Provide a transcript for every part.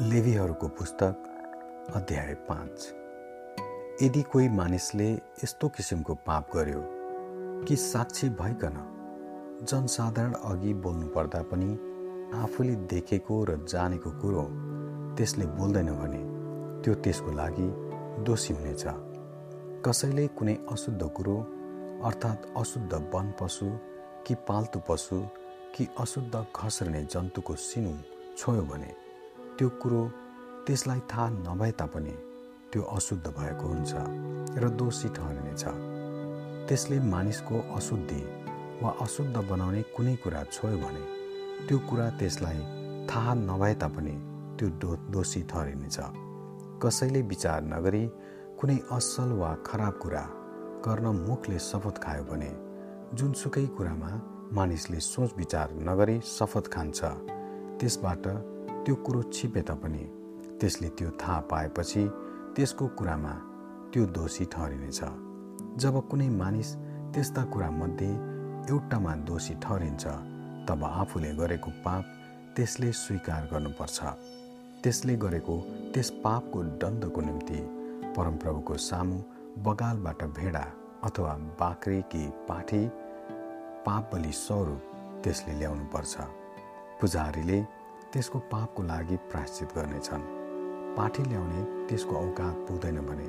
लेवीहरूको पुस्तक अध्याय पाँच। यदि कोही मानिसले यस्तो किसिमको पाप गर्यो कि साक्षी भइकन जनसाधारण अघि बोल्नु पर्दा पनि आफूले देखेको र जानेको कुरो त्यसले बोल्दैन भने त्यो त्यसको लागि दोषी हुनेछ। कसैले कुनै अशुद्ध कुरो अर्थात् अशुद्ध वन पशु कि पाल्तु पशु कि अशुद्ध खस्रने जन्तुको सिनु छोयो भने त्यो कुरो त्यसलाई थाहा नभए तापनि त्यो अशुद्ध भएको हुन्छ र दोषी ठहरिनेछ त्यसले मानिसको अशुद्धि वा अशुद्ध बनाउने कुनै कुरा छोयो भने त्यो कुरा त्यसलाई थाहा नभए तापनि त्यो दो दोषी ठहरिनेछ। कसैले विचार नगरी कुनै असल वा खराब कुरा गर्न मुखले शपथ खायो भने जुनसुकै कुरामा मानिसले सोच विचार नगरी शपथ खान्छ त्यसबाट त्यो कुरो छिपे तापनि त्यसले त्यो थाहा पाएपछि त्यसको कुरामा त्यो दोषी ठहरिनेछ। जब कुनै मानिस त्यस्ता कुरामध्ये एउटामा दोषी ठहरिन्छ तब आफूले गरेको पाप त्यसले स्वीकार गर्नुपर्छ। त्यसले गरेको त्यस पापको दण्डको निम्ति परमप्रभुको सामु बगालबाट भेडा अथवा बाख्रे कि पाठी पाप बलि स्वरूप त्यसले ल्याउनुपर्छ। पुजारीले त्यसको पापको लागि प्राश्चित गर्नेछन्। पाठी ल्याउने त्यसको औकात पुग्दैन भने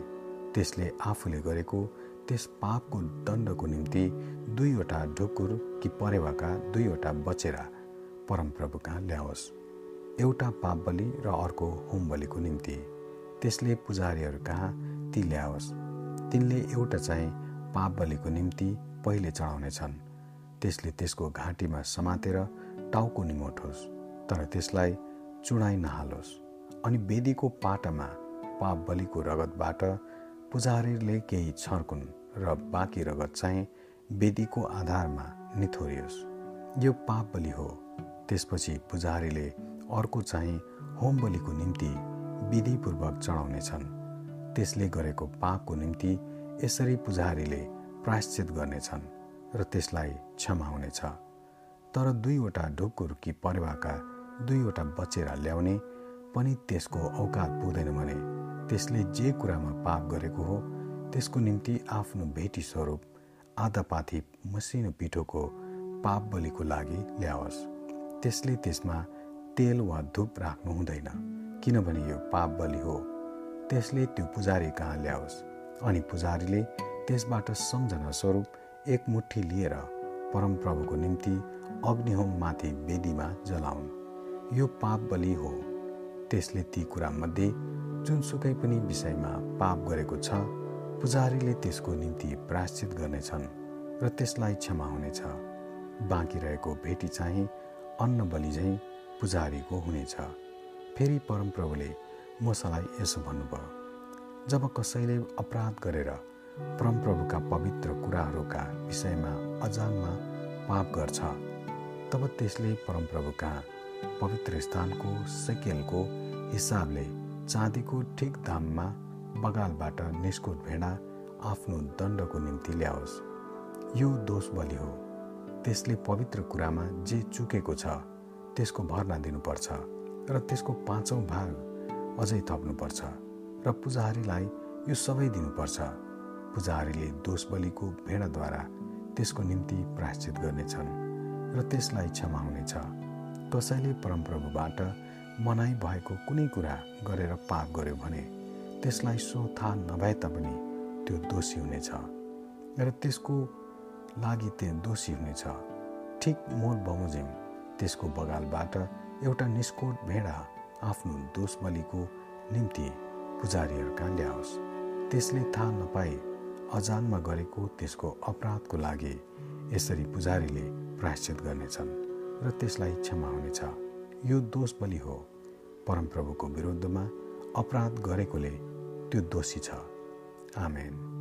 त्यसले आफूले गरेको त्यस पापको दण्डको निम्ति दुईवटा ढुकुर कि परेवाका दुईवटा बचेरा परमप्रभु कहाँ ल्याओस्। एउटा पाप बलि र अर्को होम बलिको निम्ति त्यसले पुजारीहरू कहाँ ती ल्याओस्। तिनले एउटा चाहिँ पाप बलिको निम्ति पहिले चढाउनेछन्। त्यसले त्यसको घाँटीमा समातेर टाउको निमोठोस्। तर त्यसलाई चुडाइ नहालोस् अनि वेदीको पाटामा पाप बलिको रगतबाट पुजारीले केही छर्कुन् र बाँकी रगत चाहिँ वेदीको आधारमा निथोरियोस्। यो पाप बलि हो। त्यसपछि पुजारीले अर्को चाहिँ होम बलिको निम्ति विधिपूर्वक चढाउनेछन्। त्यसले गरेको पापको निम्ति यसरी पुजारीले प्रायश्चित गर्नेछन् र त्यसलाई क्षमा हुनेछ तर दुईवटा ढुकुर कि परेवाका दुईवटा बचेरा ल्याउने पनि त्यसको औकात पुग्दैन भने त्यसले जे कुरामा पाप गरेको हो त्यसको निम्ति आफ्नो भेटी स्वरूप आधा पाथी मसिनो पिठोको पाप बलिको लागि ल्याओस्। त्यसले त्यसमा तेल वा धुप राख्नु हुँदैन किनभने यो पाप बलि हो। त्यसले त्यो पुजारी कहाँ ल्याओस्? अनि पुजारीले त्यसबाट सम्झना स्वरूप एक मुठी लिएर परमप्रभुको निम्ति अग्निहोममाथि वेदीमा जलाउन्। यो पाप बलि हो। त्यसले ती कुरामध्ये जुनसुकै पनि विषयमा पाप गरेको छ पुजारीले त्यसको निम्ति प्राश्चित गर्नेछन् र त्यसलाई क्षमा हुनेछ। बाँकी रहेको भेटी चाहिँ अन्न बलि झैँ पुजारीको हुनेछ। फेरि परमप्रभुले मसालाई यसो भन्नुभयो जब कसैले अपराध गरेर परमप्रभुका पवित्र कुराहरूका विषयमा अजानमा पाप गर्छ तब त्यसले परमप्रभु कहाँ पवित्र स्थानको सेकेलको हिसाबले चाँदीको ठिक दाममा बगालबाट निस्कुट भेडा आफ्नो दण्डको निम्ति ल्याओस्। यो दोष बलि हो। त्यसले पवित्र कुरामा जे चुकेको छ त्यसको भर्ना दिनुपर्छ र त्यसको पाँचौँ भाग अझै थप्नुपर्छ र पुजारीलाई यो सबै दिनुपर्छ। पुजारीले दोष बलिको भेडाद्वारा त्यसको निम्ति प्राश्चित गर्नेछन् र त्यसलाई क्षमा हुनेछ। कसैले परमप्रभुबाट मनाइ भएको कुनै कुरा गरेर पाप गर्यो भने त्यसलाई सो थाहा नभए तापनि त्यो दोषी हुनेछ र त्यसको लागि त्यो दोषी हुनेछ। ठिक मोल बमोजिम त्यसको बगालबाट एउटा निस्कोट भेडा आफ्नो दोष बलिको निम्ति पुजारीहरूका ल्याओस्। त्यसले थाहा नपाए अजानमा गरेको त्यसको अपराधको लागि यसरी पुजारीले प्रायश्चित गर्नेछन्। र त्यसलाई क्षमा हुनेछ। यो दोष बलि हो। परमप्रभुको विरुद्धमा अपराध गरेकोले त्यो दोषी छ। आमेन।